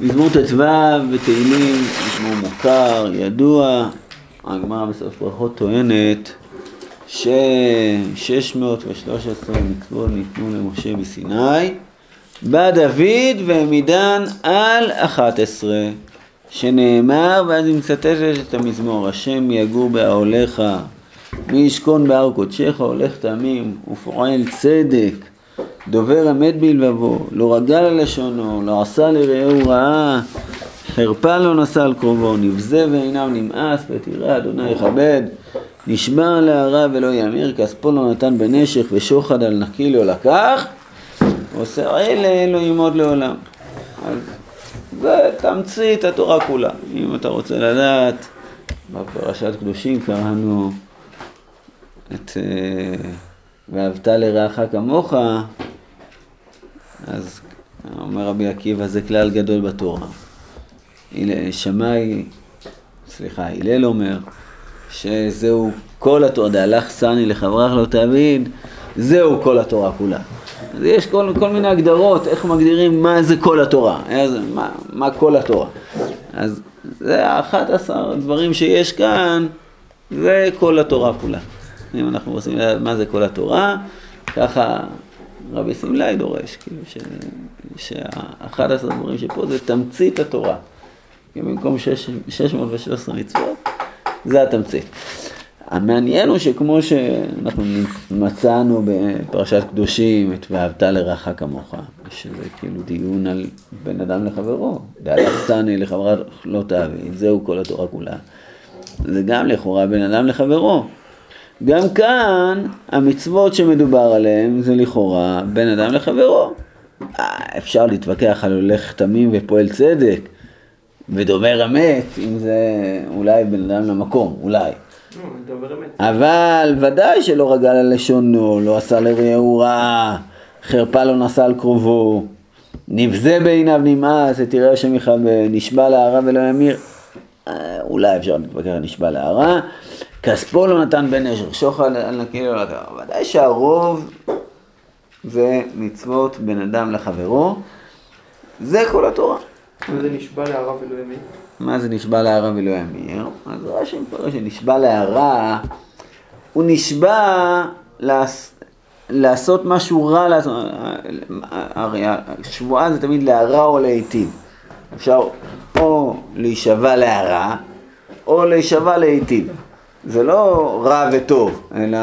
מזמור ט"ו בתהילים, מזמור מוכר, ידוע, הגמרא בסוף ברכות טוענת ש-613 מצוות ניתנו למשה בסיני, בא דוד והעמידן על 11, שנאמר, ואז היא מצטטת את המזמור, השם יגור באהליך, מי ישכון בהר קודשך, הולך תמים ופועל צדק. דובר אמת בלבבו, לא רגל על לשונו, לא עשה לרעהו רעה, חרפה לא נשא על קרובו, נבזה ועיניו נמאס, ותראה אדוני יכבד, נשבע להרע ולא יאמר, כספו לא נתן בנשך, ושוחד על נקי לא לקח, עושה אלה לא ימוד לעולם. אז זה תמצית התורה כולה. אם אתה רוצה לדעת, בפרשת קדושים קראנו את אה, ואהבת לרעך כמוך, אז אומר רבי עקיבא, זה כלל גדול בתורה. שמאי, סליחה, הלל אומר, שזהו כל התורה, דהלך סני לחברך לא תעביד, זהו כל התורה כולה. אז יש כל, כל מיני הגדרות, איך מגדירים מה זה כל התורה, זה, מה, מה כל התורה. אז זה 11 דברים שיש כאן, זה כל התורה כולה. אם אנחנו רוצים לדעת מה זה כל התורה, ככה רבי סמלי דורש, כאילו שאחד עשר דברים שפה זה תמצית התורה. במקום 613 מצוות, זה התמצית. המעניין הוא שכמו שאנחנו מצאנו בפרשת קדושים את ואהבת לרעך כמוך, שזה כאילו דיון על בין אדם לחברו, דאלך סני לחברה לא תאבי, זהו כל התורה כולה. זה גם לכאורה בין אדם לחברו. גם כאן המצוות שמדובר עליהן זה לכאורה בין אדם לחברו. אה, אפשר להתווכח על הולך תמים ופועל צדק ודובר אמת, אם זה אולי בין אדם למקום, אולי. אבל ודאי שלא רגל על לשונו, לא עשה לרעהו רע, חרפה לא נשא על קרובו, נבזה בעיניו נמאס, ותראה השם יכבה, נשבע להרע ולא ימיר. אה, אולי אפשר להתווכח על נשבע להרע. כספו לא נתן בן נשר, שוחד על נקי לא לקח. ודאי שהרוב זה מצוות בין אדם לחברו, זה כל התורה. מה זה נשבע להרע ולא ימיר? מה זה נשבע להרע ולא ימיר? אז רש"י מפרש שנשבע להרע, הוא נשבע לעש... לעשות משהו רע, לעשות... הרי שבועה זה תמיד להרע או להיטיב. אפשר או להישבע להרע, או להישבע להיטיב. זה לא רע וטוב, אלא...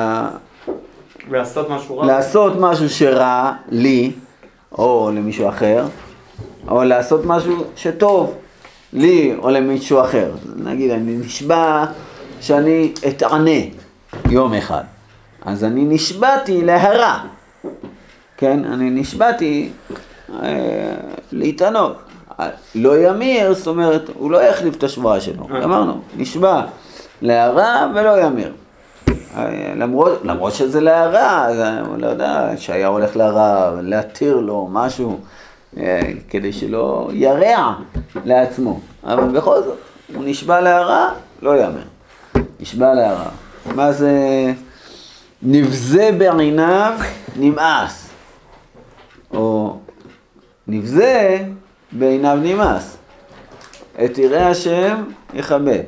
לעשות משהו רע. לעשות משהו שרע לי, או למישהו אחר, או לעשות משהו שטוב לי או למישהו אחר. נגיד, אני נשבע שאני אתענה יום אחד. אז אני נשבעתי להרע. כן, אני נשבעתי אה, להתענות. לא ימיר, זאת אומרת, הוא לא יחליף את השבועה שלו. אה. אמרנו, נשבע. להרע ולא ימיר. למרות, למרות שזה להרע, אני לא יודע, שהיה הולך להרע, להתיר לו משהו, אה, כדי שלא ירע לעצמו. אבל בכל זאת, הוא נשבע להרע, לא יאמר. נשבע להרע. מה זה נבזה בעיניו, נמאס. או נבזה בעיניו נמאס. את יראי השם יכבד.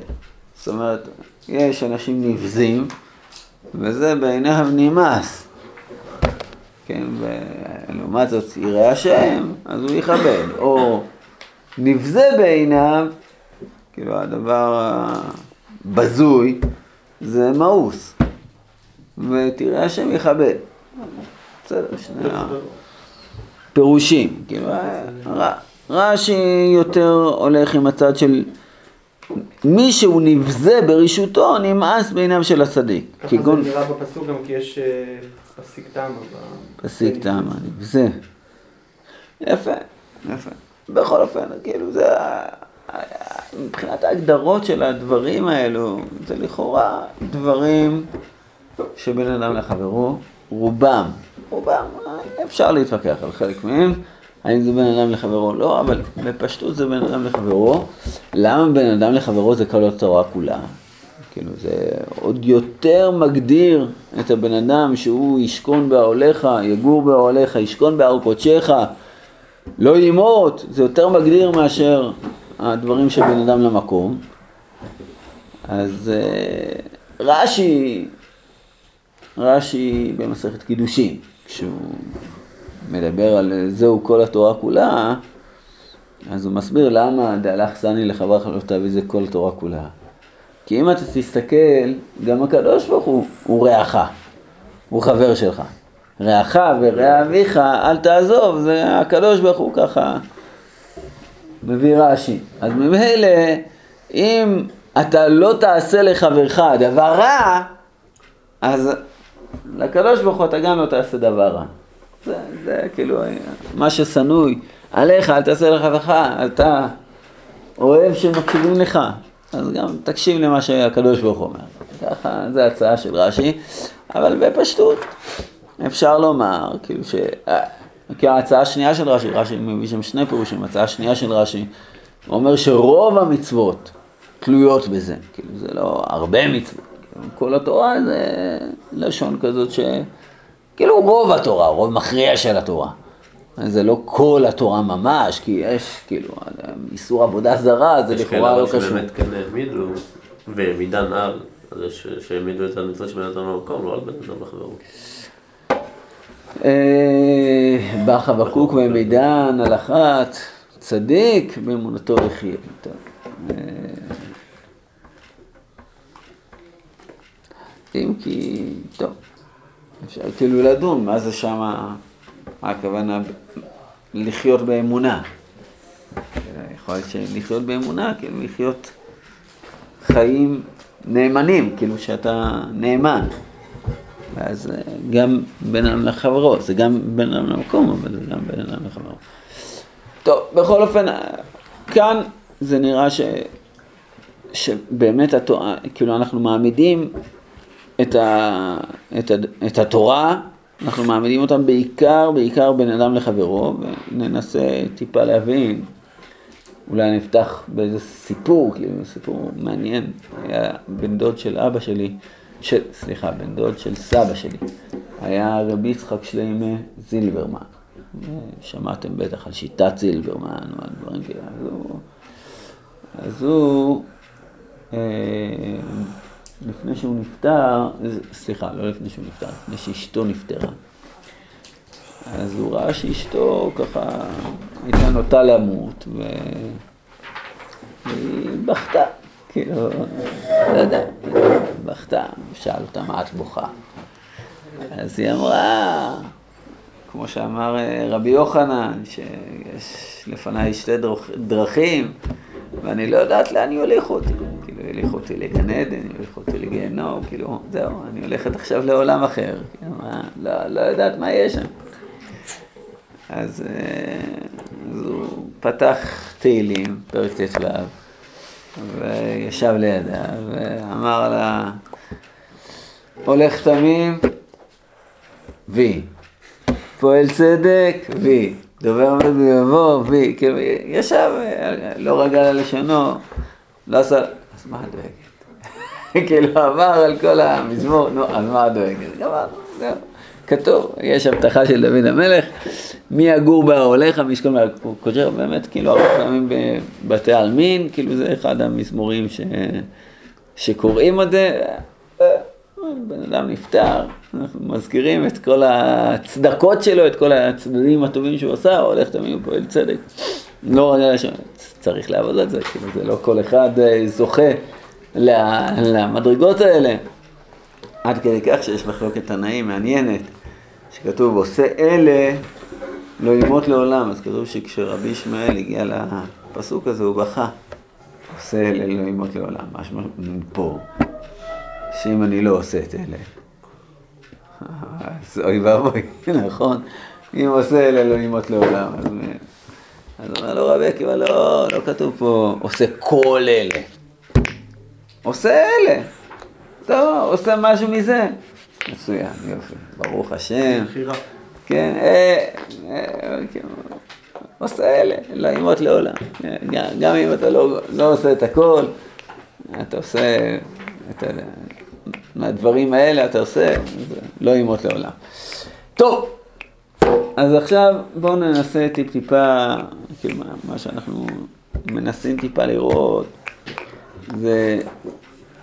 זאת אומרת, יש אנשים נבזים, וזה בעיניו נמאס. כן, ולעומת זאת יראה השם, אז הוא יכבד. או נבזה בעיניו, כאילו הדבר הבזוי, זה מאוס. ותראה השם יכבד. בסדר, שני הפירושים. כאילו, רש"י יותר הולך עם הצד של מי שהוא נבזה ברשעותו, נמאס בעיניו של הצדיק. ככה זה נראה בפסוק גם כי יש אה, פסיק טעמה. פסיק טעמה, נבזה. יפה, יפה. בכל אופן, כאילו זה... מבחינת ההגדרות של הדברים האלו, זה לכאורה דברים שבין אדם לחברו, רובם, רובם, אפשר להתווכח על חלק מהם. האם זה בין אדם לחברו? לא, אבל בפשטות זה בין אדם לחברו. למה בין אדם לחברו זה כל התורה כולה? כאילו זה עוד יותר מגדיר את הבן אדם שהוא ישכון באוהליך, יגור באוהליך, ישכון בהר קודשך. לא ימות, זה יותר מגדיר מאשר הדברים שבין אדם למקום. אז אה, רש"י, רש"י במסכת קידושין, כשהוא מדבר על זהו כל התורה כולה, אז הוא מסביר למה דהלך סני לחברך לא תביא זה כל התורה כולה. כי אם אתה תסתכל, גם הקדוש ברוך הוא, הוא רעך, הוא חבר שלך. רעך ורע אביך, אל תעזוב, זה הקדוש ברוך הוא ככה מביא רש"י. אז ממילא, אם אתה לא תעשה לחברך דבר רע, אז לקדוש ברוך הוא אתה גם לא תעשה דבר רע. זה, זה כאילו מה ששנוי עליך, אל תעשה לחברך, אתה אוהב שמקשיבים לך. אז גם תקשיב למה שהקדוש ברוך הוא אומר. ככה, זו הצעה של רש"י, אבל בפשטות אפשר לומר, כאילו ש... כי ההצעה השנייה של רש"י, רש"י מביא שם שני פירושים, הצעה השנייה של רש"י, הוא אומר שרוב המצוות תלויות בזה, כאילו זה לא הרבה מצוות, כל התורה זה לשון כזאת ש... כאילו רוב התורה, רוב מכריע של התורה. זה לא כל התורה ממש, כי יש, כאילו, איסור עבודה זרה, זה לכאורה לא קשור. יש כאלה שבאמת כן העמידו, ומדן על, שהעמידו את המצוות של בן אדם במקום, לא על בן אדם בחברו. אה, בא חבקוק ומידן על אחת, צדיק באמונתו יחיה. אה, אם כי, טוב, אפשר כאילו לדון מה זה שמה, מה הכוונה לחיות באמונה. יכול להיות שלחיות באמונה, כאילו לחיות חיים נאמנים, כאילו שאתה נאמן. ואז גם בין אדם לחברו, זה גם בין אדם למקום, אבל זה גם בין אדם לחברו. טוב, בכל אופן, כאן זה נראה ש... שבאמת התורה, כאילו אנחנו מעמידים את, ה... את, ה... את התורה, אנחנו מעמידים אותם בעיקר, בעיקר בין אדם לחברו, וננסה טיפה להבין, אולי נפתח באיזה סיפור, כאילו סיפור מעניין, היה בן דוד של אבא שלי, של, סליחה, בן דוד של סבא שלי, היה רבי יצחק שליימה זילברמן. שמעתם בטח על שיטת זילברמן או על דברים כאלה. אז הוא, אז הוא אה, לפני שהוא נפטר, סליחה, לא לפני שהוא נפטר, לפני שאשתו נפטרה. אז הוא ראה שאשתו ככה הייתה נוטה למות, והיא בכתה. כאילו, לא יודע, בכתה, שאל אותה מה את בוכה. אז היא אמרה, כמו שאמר אה, רבי יוחנן, שיש לפניי שתי דרכים, ואני לא יודעת לאן יוליכו אותי. יוליכו אותי לגן עדן, יוליכו אותי לגיהנום, כאילו, זהו, אני הולכת עכשיו לעולם אחר. כאילו, מה, לא, לא יודעת מה יש שם. אז, אה, אז הוא פתח תהילים, פרק ט"ו. וישב לידה ואמר לה, הולך תמים, וי. פועל צדק, וי. דובר עומד ביבוא, וי. כאילו, ישב, לא רגל על לשונו, לא עשה... מה את דואגת? כאילו, עבר על כל המזמור, נו, אז מה את דואגת? כתוב, יש הבטחה של דוד המלך, מי יגור בהולך המשכון, הוא כותב באמת כאילו הרבה פעמים בבתי עלמין, כאילו זה אחד המזמורים ש... שקוראים את זה, בן אדם נפטר, אנחנו מזכירים את כל הצדקות שלו, את כל הצדדים הטובים שהוא עשה, הולך תמיד ופועל צדק. לא לשם, צריך לעבוד על זה, כאילו זה לא כל אחד אה, זוכה למדרגות האלה. עד כדי כך שיש מחלוקת תנאים מעניינת, שכתוב עושה אלה לא ימות לעולם, אז כתוב שכשרבי ישמעאל הגיע לפסוק הזה הוא בכה, עושה אלה לא ימות לעולם, משמע פה, שאם אני לא עושה את אלה, אז אוי ואבוי, נכון? אם עושה אלה לא ימות לעולם, אז אז אומר לו רבי עקיבא, לא, לא כתוב פה עושה כל אלה, עושה אלה. טוב, עושה משהו מזה. מצוין, יופי, ברוך השם. כן, אה, אה, כן, עושה אלה, לאימות לעולם. גם אם אתה לא, לא עושה את הכל, אתה עושה את ה... מהדברים האלה אתה עושה, לא אימות לעולם. טוב. אז עכשיו בואו ננסה טיפ-טיפה, כאילו מה, מה שאנחנו מנסים טיפה לראות, זה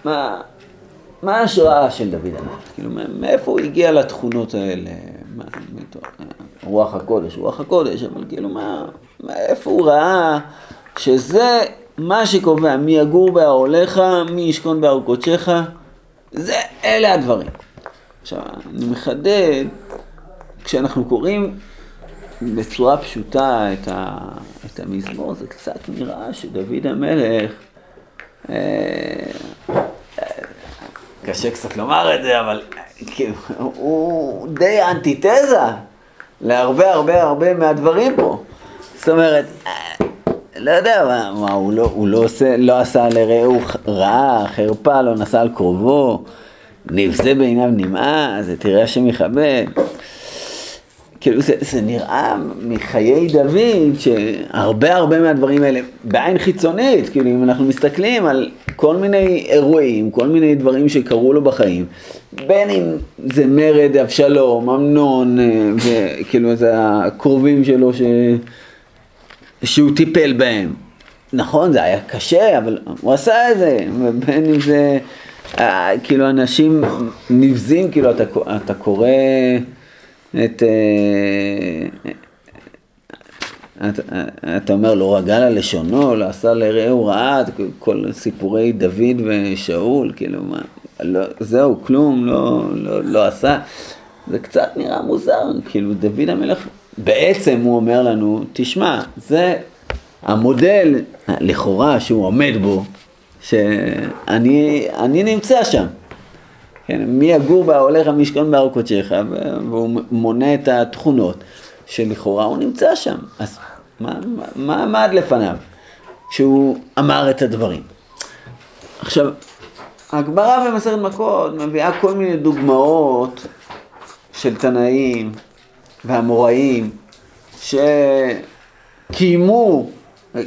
מה, מה ההשראה של דוד המלך? כאילו, מאיפה הוא הגיע לתכונות האלה? מה, מתוך, רוח הקודש, רוח הקודש, אבל כאילו, מה, מאיפה הוא ראה שזה מה שקובע, מי יגור באהליך, מי ישכון בהר קודשך, זה, אלה הדברים. עכשיו, אני מחדד, כשאנחנו קוראים בצורה פשוטה את, ה, את המזמור, זה קצת נראה שדוד המלך, אה, קשה קצת לומר את זה, אבל הוא די אנטיתזה להרבה הרבה הרבה מהדברים פה. זאת אומרת, לא יודע, מה, מה הוא, לא, הוא לא, עושה, לא עשה לרעהו רעה, חרפה, לא נסע על קרובו, נבזה בעיניו נמאה, זה תראה השם יכבד. כאילו זה, זה נראה מחיי דוד שהרבה הרבה מהדברים האלה בעין חיצונית, כאילו אם אנחנו מסתכלים על כל מיני אירועים, כל מיני דברים שקרו לו בחיים, בין אם זה מרד אבשלום, אמנון, אה, וכאילו זה הקרובים שלו ש... שהוא טיפל בהם. נכון, זה היה קשה, אבל הוא עשה את זה, ובין אם זה, אה, כאילו אנשים נבזים, כאילו אתה, אתה קורא את... אה, אתה, אומר, לא רגל על לשונו, לא עשה לרעהו רעה, כל סיפורי דוד ושאול, כאילו, מה, לא, זהו, כלום, לא, לא, לא עשה. זה קצת נראה מוזר, כאילו, דוד המלך בעצם הוא אומר לנו, תשמע, זה המודל לכאורה שהוא עומד בו, שאני נמצא שם. כן, מי יגור בה הולך המשכון בהר קודשך, והוא מונה את התכונות שלכאורה הוא נמצא שם. אז מה, מה, מה עמד לפניו שהוא אמר את הדברים? עכשיו, הגמרא במסכת מכות מביאה כל מיני דוגמאות של תנאים והמוראים שקיימו,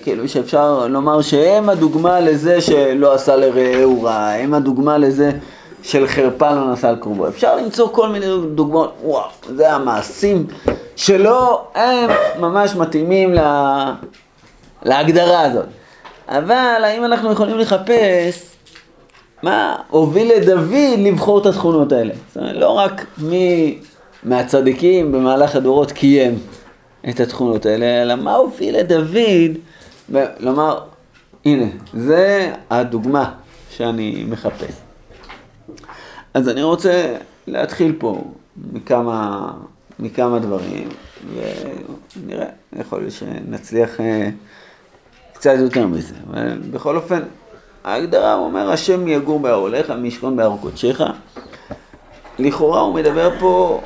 כאילו שאפשר לומר שהם הדוגמה לזה שלא עשה לרעהו רע, הם הדוגמה לזה של חרפה לא נסע על קרובו. אפשר למצוא כל מיני דוגמאות, וואו, זה המעשים שלא הם ממש מתאימים לה, להגדרה הזאת. אבל האם אנחנו יכולים לחפש מה הוביל את דוד לבחור את התכונות האלה? זאת אומרת, לא רק מי מהצדיקים במהלך הדורות קיים את התכונות האלה, אלא מה הוביל את דוד לומר, הנה, זה הדוגמה שאני מחפש. אז אני רוצה להתחיל פה מכמה, מכמה דברים, ונראה, יכול להיות שנצליח אה, קצת יותר מזה. אבל בכל אופן, ההגדרה, הוא אומר, השם יגור באהליך, מי ישכון בהר קודשך. לכאורה הוא מדבר פה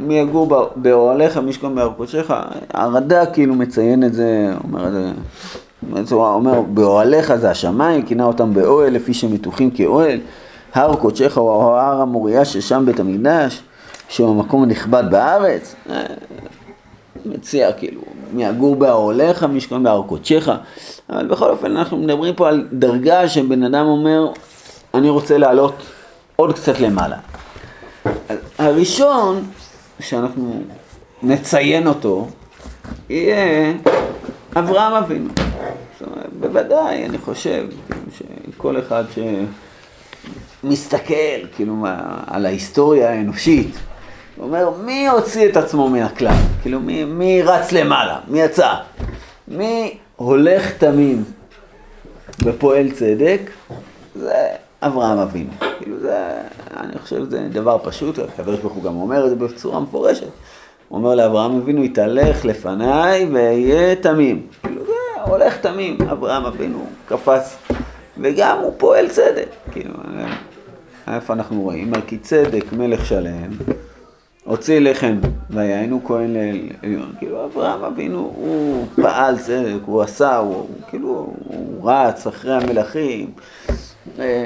מי יגור באוהליך, מי ישכון בהר קודשך. הרד"ק כאילו מציין את זה, אומר את זה, הוא אומר, באוהליך זה השמיים, כינה אותם באוהל, לפי שהם מתוחים כאוהל. הר קודשך הוא הר המוריה ששם בית המקדש, שהוא המקום הנכבד בארץ. מציע כאילו, מי יגור באוהליך, מי ישכון בהר קודשך. אבל בכל אופן אנחנו מדברים פה על דרגה שבן אדם אומר, אני רוצה לעלות עוד קצת למעלה. הראשון שאנחנו נציין אותו, יהיה אברהם אבינו. זאת אומרת, בוודאי, אני חושב שכל אחד שמסתכל כאילו על ההיסטוריה האנושית, הוא אומר, מי הוציא את עצמו מן הכלל? כאילו, מי, מי רץ למעלה? מי יצא? מי הולך תמים ופועל צדק? זה אברהם אבינו. כאילו זה, אני חושב שזה דבר פשוט, ברוך הוא גם אומר את זה בצורה מפורשת. הוא אומר לאברהם אבינו, יתהלך לפניי ואהיה תמים. כאילו זה הולך תמים, אברהם אבינו קפץ, וגם הוא פועל צדק. כאילו, איפה אנחנו רואים? מלכי צדק, מלך שלם, הוציא לחם ויענו כהן לעליון. כאילו אברהם אבינו, הוא פעל צדק, הוא עשה, הוא כאילו, הוא רץ אחרי המלכים. אה,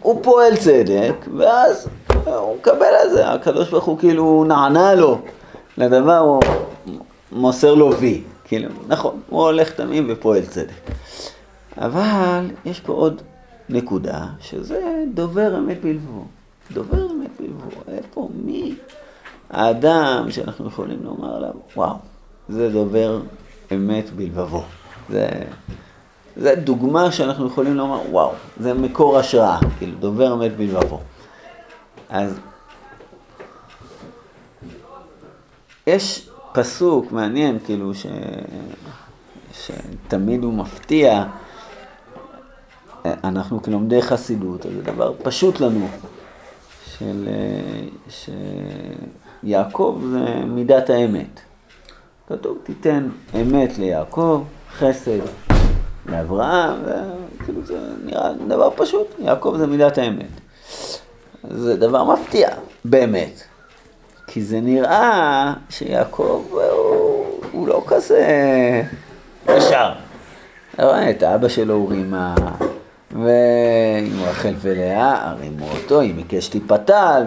הוא פועל צדק, ואז הוא מקבל את זה, הקדוש ברוך הוא כאילו נענה לו לדבר, הוא מוסר לו וי, כאילו, נכון, הוא הולך תמים ופועל צדק. אבל יש פה עוד נקודה, שזה דובר אמת בלבו. דובר אמת בלבו, איפה, מי, האדם שאנחנו יכולים לומר עליו, וואו, זה דובר אמת בלבבו. זה, זה דוגמה שאנחנו יכולים לומר, וואו, זה מקור השראה, כאילו, דובר אמת בלבבו. אז יש פסוק מעניין, כאילו, ש... שתמיד הוא מפתיע. אנחנו כלומדי חסידות, אז זה דבר פשוט לנו, של... שיעקב זה מידת האמת. כתוב, תיתן אמת ליעקב, חסד לאברהם, וכאילו זה נראה דבר פשוט, יעקב זה מידת האמת. זה דבר מפתיע, באמת. כי זה נראה שיעקב הוא, הוא לא כזה ישר. אתה רואה, את אבא שלו הוא רימה, ועם רחל ולאה, רימו אותו, עם עיקש טיפתל,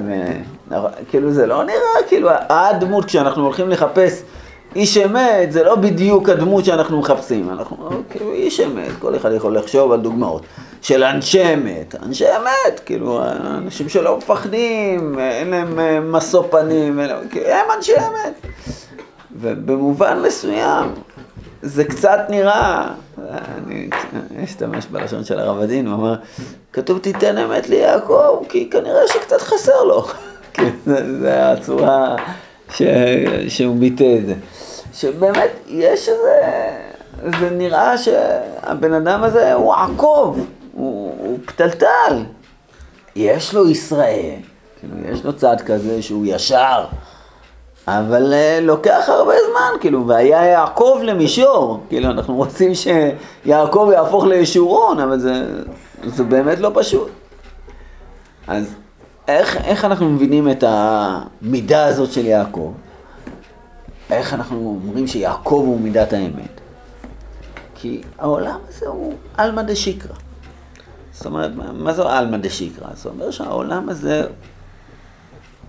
וכאילו זה לא נראה, כאילו הדמות כשאנחנו הולכים לחפש איש אמת, זה לא בדיוק הדמות שאנחנו מחפשים, אנחנו כאילו איש אמת, כל אחד יכול לחשוב על דוגמאות של אנשי אמת, אנשי אמת, כאילו אנשים שלא מפחדים, אין להם אה, משוא פנים, כאילו, הם אנשי אמת. ובמובן מסוים, זה קצת נראה, אני אשתמש בלשון של הרב הדין, הוא אמר, כתוב תיתן אמת ליעקב, כי כנראה שקצת חסר לו. זה, זה הצורה ש, שהוא ביטא את זה. שבאמת יש איזה, זה נראה שהבן אדם הזה הוא עקוב, הוא, הוא פתלתל. יש לו ישראל, כאילו יש לו צד כזה שהוא ישר. אבל uh, לוקח הרבה זמן, כאילו, והיה יעקב למישור, כאילו, אנחנו רוצים שיעקב יהפוך לישורון, אבל זה, זה באמת לא פשוט. אז איך, איך אנחנו מבינים את המידה הזאת של יעקב? איך אנחנו אומרים שיעקב הוא מידת האמת? כי העולם הזה הוא עלמא דשיקרא. זאת אומרת, מה זה עלמא דשיקרא? זאת אומרת שהעולם הזה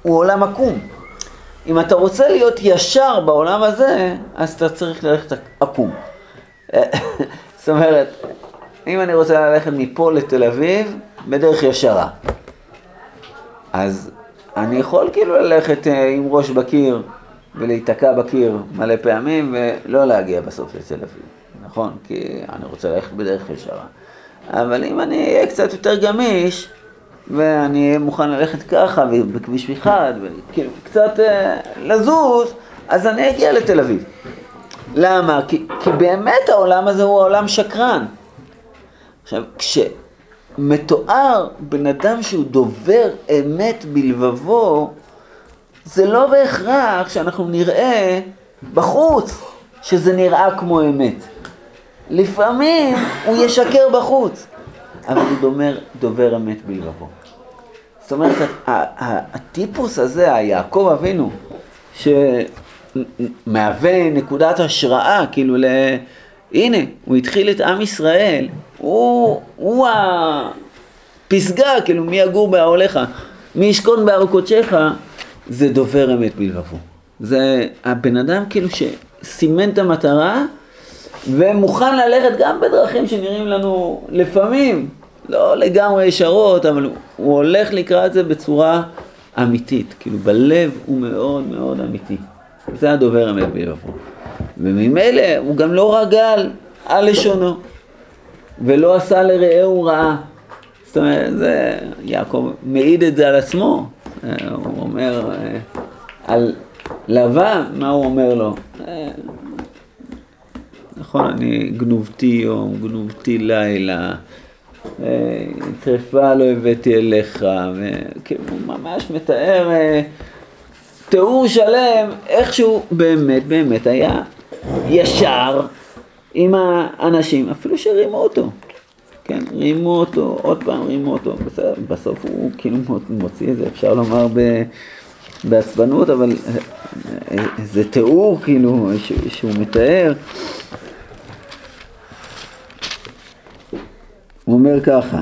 הוא עולם עקום. אם אתה רוצה להיות ישר בעולם הזה, אז אתה צריך ללכת עקום. זאת אומרת, אם אני רוצה ללכת מפה לתל אביב, בדרך ישרה. אז אני יכול כאילו ללכת אה, עם ראש בקיר ולהיתקע בקיר מלא פעמים ולא להגיע בסוף לתל אביב, נכון? כי אני רוצה ללכת בדרך ישרה. אבל אם אני אהיה קצת יותר גמיש, ואני אהיה מוכן ללכת ככה, בכביש אחד, וכאילו קצת אה, לזוז, אז אני אגיע לתל אביב. למה? כי, כי באמת העולם הזה הוא העולם שקרן. עכשיו, כשמתואר בן אדם שהוא דובר אמת בלבבו, זה לא בהכרח שאנחנו נראה בחוץ שזה נראה כמו אמת. לפעמים הוא ישקר בחוץ. אבל הוא דומר, דובר אמת בלבבו. זאת אומרת, הטיפוס הזה, היעקב אבינו, שמהווה נקודת השראה, כאילו ל... הנה, הוא התחיל את עם ישראל, הוא, הוא הפסגה, כאילו מי יגור באהליך, מי ישכון בהר קודשך, זה דובר אמת בלבבו. זה הבן אדם כאילו שסימן את המטרה ומוכן ללכת גם בדרכים שנראים לנו לפעמים לא לגמרי ישרות, אבל הוא, הולך לקראת זה בצורה אמיתית, כאילו בלב הוא מאוד מאוד אמיתי. זה הדובר אמת בלבבו. וממילא הוא גם לא רגל על לשונו, ולא עשה לרעהו רעה. זאת אומרת, זה, יעקב מעיד את זה על עצמו. הוא אומר אה, על לבן, מה הוא אומר לו? נכון, אני גנובתי יום, גנובתי לילה, אה, טרפה לא הבאתי אליך, וכאילו ממש מתאר אה, תיאור שלם, איכשהו באמת באמת היה ישר עם האנשים, אפילו שרימו אותו. כן, רימו אותו, עוד פעם רימו אותו, בסדר, בסוף הוא כאילו מוציא את זה, אפשר לומר ב... בעצבנות, אבל אה, זה תיאור כאילו שהוא מתאר. הוא אומר ככה,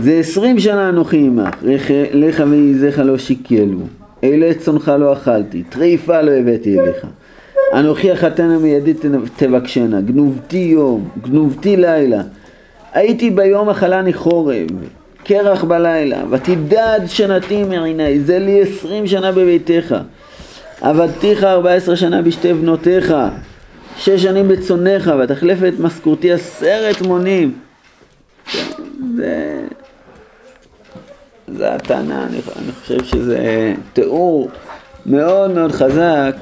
זה עשרים שנה אנוכי עמך, לך ועיזך לא שיקלו, אלה צונך לא אכלתי, טריפה לא הבאתי אליך. אנוכי החתנה מידי תבקשנה, גנובתי יום, גנובתי לילה. הייתי ביום אכלני חורב, קרח בלילה, ותדד שנתי מעיני, זה לי עשרים שנה בביתך. עבדתיך ארבע עשרה שנה בשתי בנותיך, שש שנים בצונך, ותחלף את משכורתי עשרת מונים. זה... זה הטענה, אני, אני חושב שזה תיאור מאוד מאוד חזק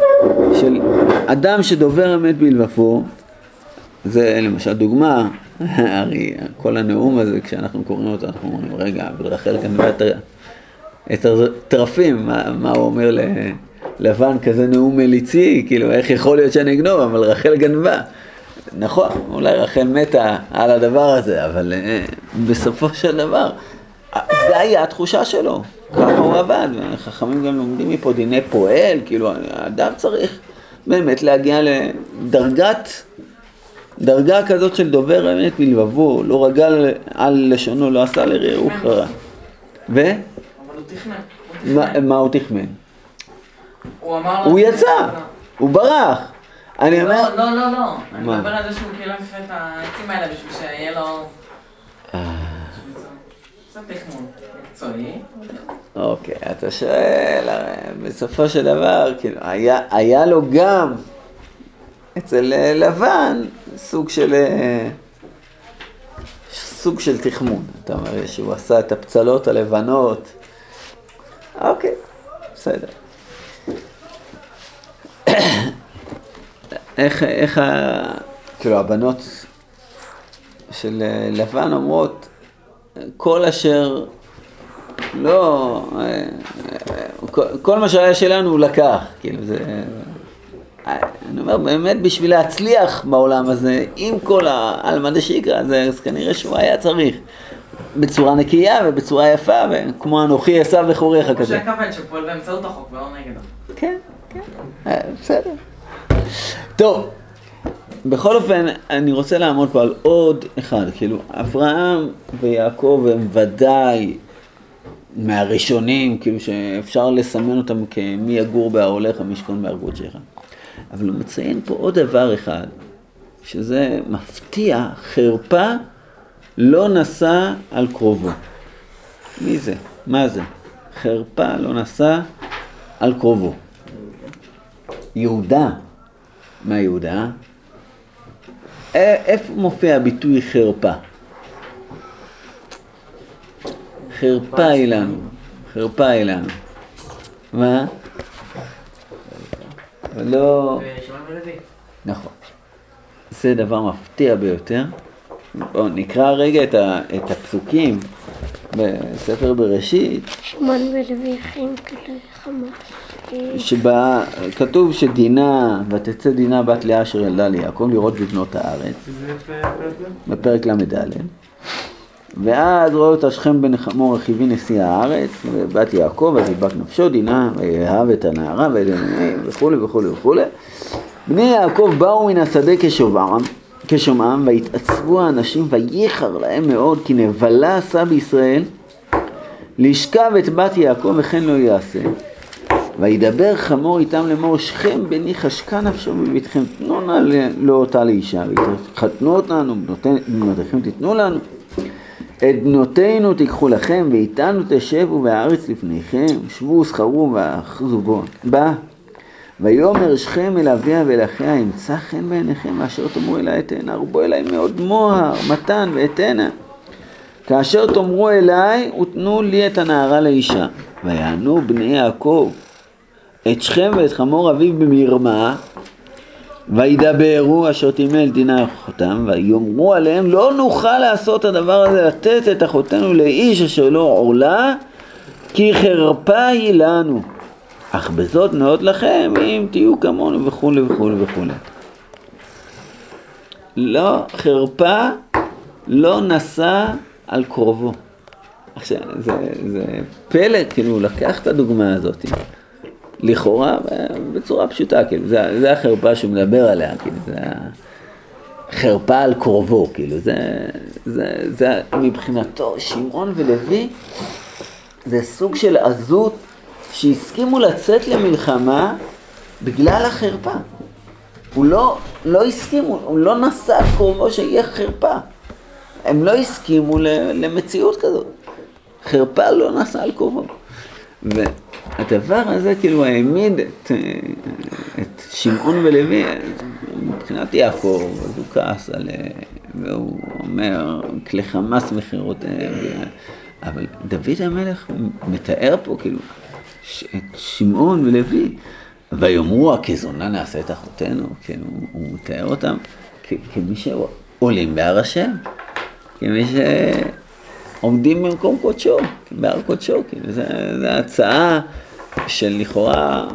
של אדם שדובר אמת בלבבו, זה למשל דוגמה, הרי כל הנאום הזה, כשאנחנו קוראים אותו, אנחנו אומרים, רגע, אבל רחל גנבה את, הטרפים, מה, מה הוא אומר ללבן כזה נאום מליצי, כאילו, איך יכול להיות שאני אגנוב, אבל רחל גנבה. נכון, אולי רחל מתה על הדבר הזה, אבל uh, בסופו של דבר, זה היה התחושה שלו, ככה הוא עבד, וחכמים גם לומדים מפה דיני פועל, כאילו, האדם צריך באמת להגיע לדרגת, דרגה כזאת של דובר אמת מלבבו, לא רגל על לשונו, לא עשה לרעהו חרא. ו? אבל הוא תכנן. מה הוא אמר... הוא יצא, הוא ברח. אני אומר... לא, לא, לא, לא. אני? מדבר על זה שהוא כאילו יפה את העצים האלה בשביל שיהיה לו... מקצועי. אוקיי, אתה שואל, בסופו של דבר, כאילו, היה, היה לו גם אצל אה, לבן סוג של, אה, סוג של תחמון. אתה אומר שהוא עשה את הפצלות הלבנות. אוקיי, בסדר. איך, איך ה... כאילו הבנות של אה, לבן אומרות, כל אשר לא, אה, אה, כל- כל מה שהיה שלנו הוא לקח, כאילו זה, אני אומר באמת בשביל להצליח בעולם הזה, עם כל העלמא דשיקרא הזה, אז כנראה שהוא היה צריך בצורה נקייה ובצורה יפה, וכמו אנוכי עשיו וחוריך כזה. משה כבל שפועל באמצעות החוק ולא נגדו. כן, כן, בסדר. טוב, בכל אופן, אני רוצה לעמוד פה על עוד אחד, כאילו, אברהם ויעקב הם ודאי מהראשונים, כאילו שאפשר לסמן אותם כמי יגור באהליך, מי ישכון בהר קודשך. אבל הוא מציין פה עוד דבר אחד, שזה מפתיע, חרפה לא נשא על קרובו. מי זה? מה זה? חרפה לא נשא על קרובו. יהודה, מה יהודה? א- איפה מופיע הביטוי חרפה? חרפה היא לנו, חרפה היא לנו. מה? לא... נכון. זה דבר מפתיע ביותר. בואו נקרא רגע את, ה, את הפסוקים בספר בראשית, שמעון ולוי חיים כלי חמאס. שבה כתוב שדינה, ותצא דינה בת לאה אשר ילדה ליעקב לראות בבנות הארץ? בפרק ל"ד. ואז רואה אותה שכם בן חמור רכיבי נשיא הארץ, ובת יעקב, אז ידבק נפשו, דינה, ויאהב את הנערה, וכולי וכולי וכולי. בני יעקב באו מן השדה כשומעם, כשומעם, והתעצבו האנשים, וייחר להם מאוד, כי נבלה עשה בישראל, לשכב את בת יעקב, וכן לא יעשה. וידבר חמור איתם לאמור, שכם בני חשקה נפשו בביתכם, תנו נא ל- לו אותה לאישה, ותחתנו אותנו, בנותיכם תיתנו לנו. את בנותינו תיקחו לכם, ואיתנו תשבו בארץ לפניכם, שבו ושכרו ואחזו בו. בא. ויאמר שכם אל אביה ואל אחיה, אמצא חן בעיניכם, ואשר תאמרו אלי אתנה, רבו אלי מאוד מוהר, מתן ואתנה. כאשר תאמרו אליי, ותנו לי את הנערה לאישה. ויענו בני יעקב את שכם ואת חמור אביו במרמה, וידברו אשר טימא אל דינה אחותם, ויאמרו עליהם לא נוכל לעשות הדבר הזה, לתת את אחותנו לאיש אשר לא עורלה, כי חרפה היא לנו. אך בזאת נאות לכם אם תהיו כמונו וכולי וכולי וכולי. לא, חרפה לא נשא על קרובו. עכשיו, זה, זה פלא, כאילו, לקח את הדוגמה הזאת, לכאורה, בצורה פשוטה, כאילו, זה, זה החרפה שהוא מדבר עליה, כאילו, זה החרפה על קרובו, כאילו, זה, זה, זה מבחינתו, שמעון ולוי, זה סוג של עזות שהסכימו לצאת למלחמה בגלל החרפה. הוא לא, לא הסכימו, הוא לא נשא על קרובו שיהיה חרפה. הם לא הסכימו למציאות כזאת. חרפה לא נשא על קרובו. והדבר הזה כאילו העמיד את, את שמעון ולוי, מבחינת יעקב, אז הוא כעס עליהם, והוא אומר, כלי חמאס מכירותיהם, אבל דוד המלך מתאר פה כאילו ש- את שמעון ולוי, ויאמרו הכזונה נעשה את אחותינו, כאילו הוא מתאר אותם כמי שעולים בהר השם, כמי שעומדים במקום קודשו, בהר קודשו, כאילו זו הצעה של לכאורה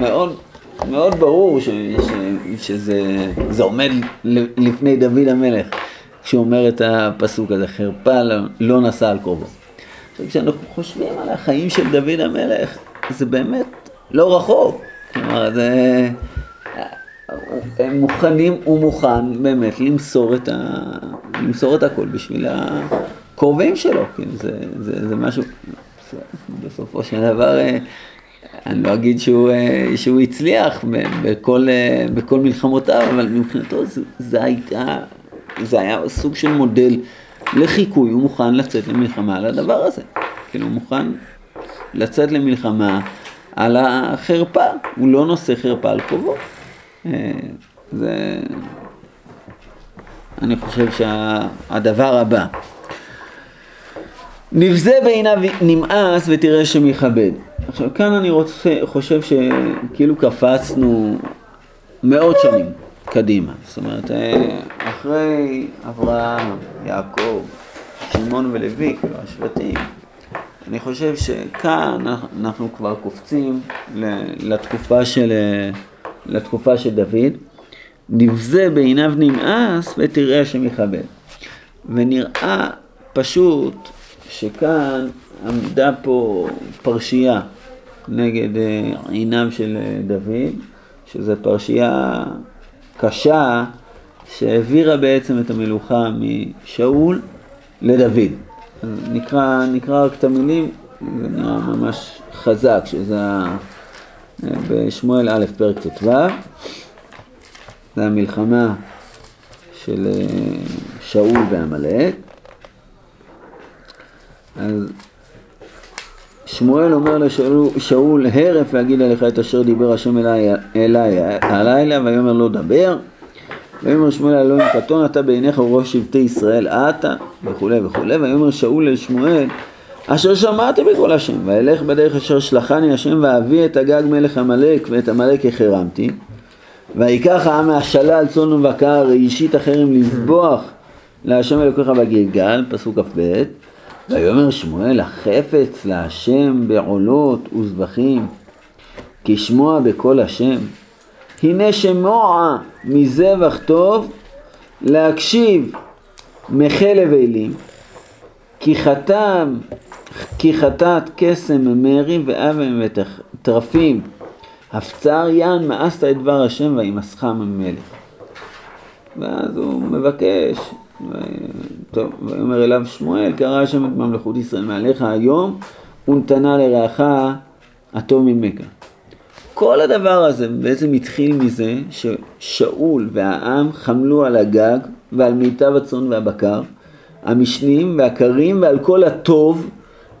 מאוד, מאוד ברור ש, ש, שזה זה עומד לפני דוד המלך, כשהוא אומר את הפסוק הזה, חרפה לא, לא נשא על קרובו. עכשיו כשאנחנו חושבים על החיים של דוד המלך, זה באמת לא רחוק. כלומר, זה... הם מוכנים, הוא מוכן באמת למסור את, ה... למסור את הכל בשביל הקרובים שלו, כאילו זה, זה, זה משהו, בסופו של דבר, אה, אני לא אגיד שהוא, אה, שהוא הצליח בכל, אה, בכל מלחמותיו, אבל מבחינתו זה, זה, הייתה, זה היה סוג של מודל לחיקוי, הוא מוכן לצאת למלחמה על הדבר הזה, כאילו הוא מוכן לצאת למלחמה על החרפה, הוא לא נושא חרפה על קרובו. אה, זה, אני חושב שהדבר הבא, נבזה בעיניו נמאס ותראה שמכבד. עכשיו כאן אני רוצה, חושב שכאילו קפצנו מאות שנים קדימה. זאת אומרת, אה, אחרי אברהם, יעקב, שמעון ולוי, כאילו השבטים, אני חושב שכאן אנחנו כבר קופצים לתקופה של, לתקופה של דוד. נבזה בעיניו נמאס ותראה שמכבד. ונראה פשוט שכאן עמדה פה פרשייה נגד אה, עיניו של אה, דוד, שזו פרשייה קשה שהעבירה בעצם את המלוכה משאול לדוד. נקרא, נקרא רק את המילים, זה נראה ממש חזק, שזה ה- בשמואל א' פרק ט"ו, זה המלחמה של אה, שאול ועמלק. אז שמואל אומר לשאול, הרף ואגיד עליך את אשר דיבר השם אליי, אליי הלילה, ויאמר לא דבר. ויאמר שמואל אלוהים קטון אתה בעיניך וראש שבטי ישראל אתה וכולי וכולי ויאמר שאול אל שמואל אשר שמעתי בקול השם ואלך בדרך אשר שלחני השם ואביא את הגג מלך עמלק ואת עמלק החרמתי. ויקח העם מהשלל צאן ובקר אישית החרם לזבוח להשם אלוקיך בגלגל פסוק כ"ב ויאמר שמואל החפץ להשם בעולות וזבחים כי שמוע בקול השם הנה שמוע מזבח טוב להקשיב מחלב אלים כי חתם כי חטאת קסם מרי ואבן וטרפים הפצר יען מאסת את דבר השם וימסך ממלך ואז הוא מבקש. טוב, ויאמר אליו שמואל קרא השם את ממלכות ישראל מעליך היום ונתנה לרעך הטוב ממך כל הדבר הזה בעצם התחיל מזה ששאול והעם חמלו על הגג ועל מיטב הצאן והבקר, המשנים והקרים ועל כל הטוב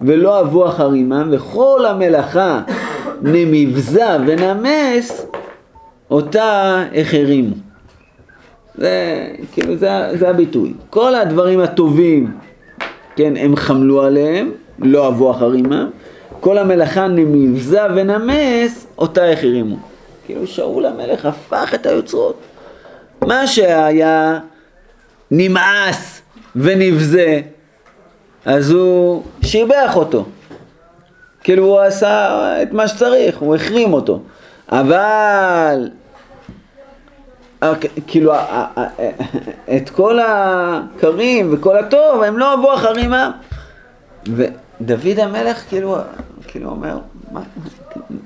ולא אבו אחר עמם וכל המלאכה נמבזה ונמס אותה החרימו. זה כאילו זה, זה הביטוי. כל הדברים הטובים, כן, הם חמלו עליהם, לא אבו אחר עמם. כל המלאכה נמבזה ונמס, אותה החרימו. כאילו שאול המלך הפך את היוצרות. מה שהיה נמאס ונבזה, אז הוא שיבח אותו. כאילו הוא עשה את מה שצריך, הוא החרים אותו. אבל כאילו את כל הקרים וכל הטוב הם לא אבו אחר עמם. ודוד המלך כאילו, כאילו אומר, מה,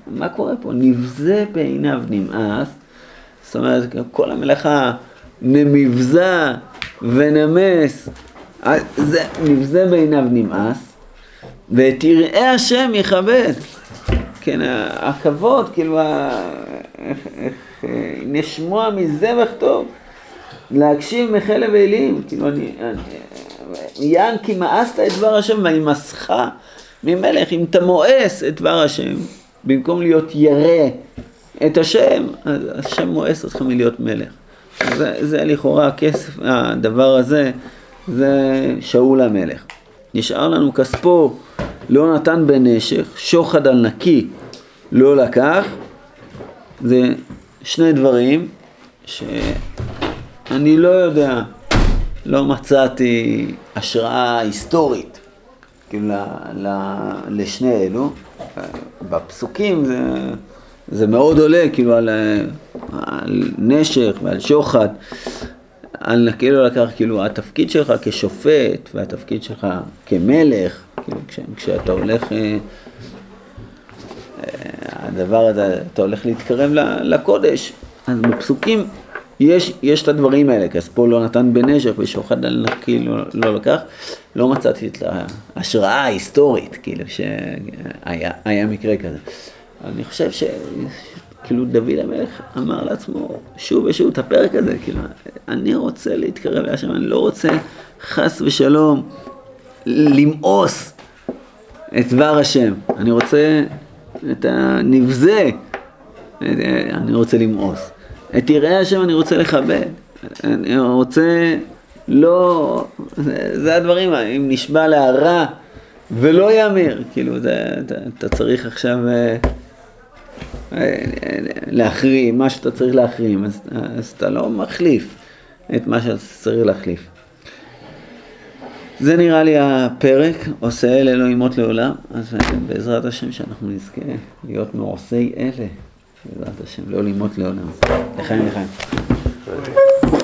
מה קורה פה? נבזה בעיניו נמאס, זאת אומרת, כל המלאכה נמבזה ונמס, זה נבזה בעיניו נמאס, ואת יראי השם יכבד. כן, הכבוד, כאילו, נשמוע מזבח טוב, להקשיב מחלב אלים, כאילו, אני, אני יען כי מאסת את דבר השם וימסך ממלך, אם אתה מואס את דבר השם, במקום להיות ירא את השם, אז השם מואס אותך מלהיות מלך. זה, זה לכאורה הכסף, הדבר הזה, זה שאול המלך. נשאר לנו כספו לא נתן בנשך, שוחד על נקי לא לקח. זה שני דברים שאני לא יודע, לא מצאתי השראה היסטורית כאילו ל, ל, לשני אלו. בפסוקים זה, זה מאוד עולה כאילו על, על נשך ועל שוחד. על נקי לא לקח כאילו התפקיד שלך כשופט והתפקיד שלך כמלך, כאילו כש, כשאתה הולך, אה, הדבר הזה, אתה הולך להתקרב לקודש, אז בפסוקים יש, יש את הדברים האלה, כספו לא נתן בנשך ושוחד על נקי לא, לא לקח, לא מצאתי את ההשראה ההיסטורית, כאילו שהיה מקרה כזה. אני חושב ש... כאילו דוד המלך אמר לעצמו שוב ושוב את הפרק הזה, כאילו, אני רוצה להתקרב להשם, אני לא רוצה חס ושלום למאוס את דבר השם, אני רוצה את הנבזה, אני רוצה למאוס. את יראי השם אני רוצה לכבד, אני רוצה לא, זה, זה הדברים, אם נשבע להרע ולא יאמר, כאילו, זה, אתה, אתה צריך עכשיו... להחרים, מה שאתה צריך להחרים, אז, אז אתה לא מחליף את מה שאתה צריך להחליף. זה נראה לי הפרק, עושה אלה לא ימות לעולם, אז בעזרת השם שאנחנו נזכה להיות מעושי אלה, בעזרת השם, לא לימות לעולם. לחיים לחיים.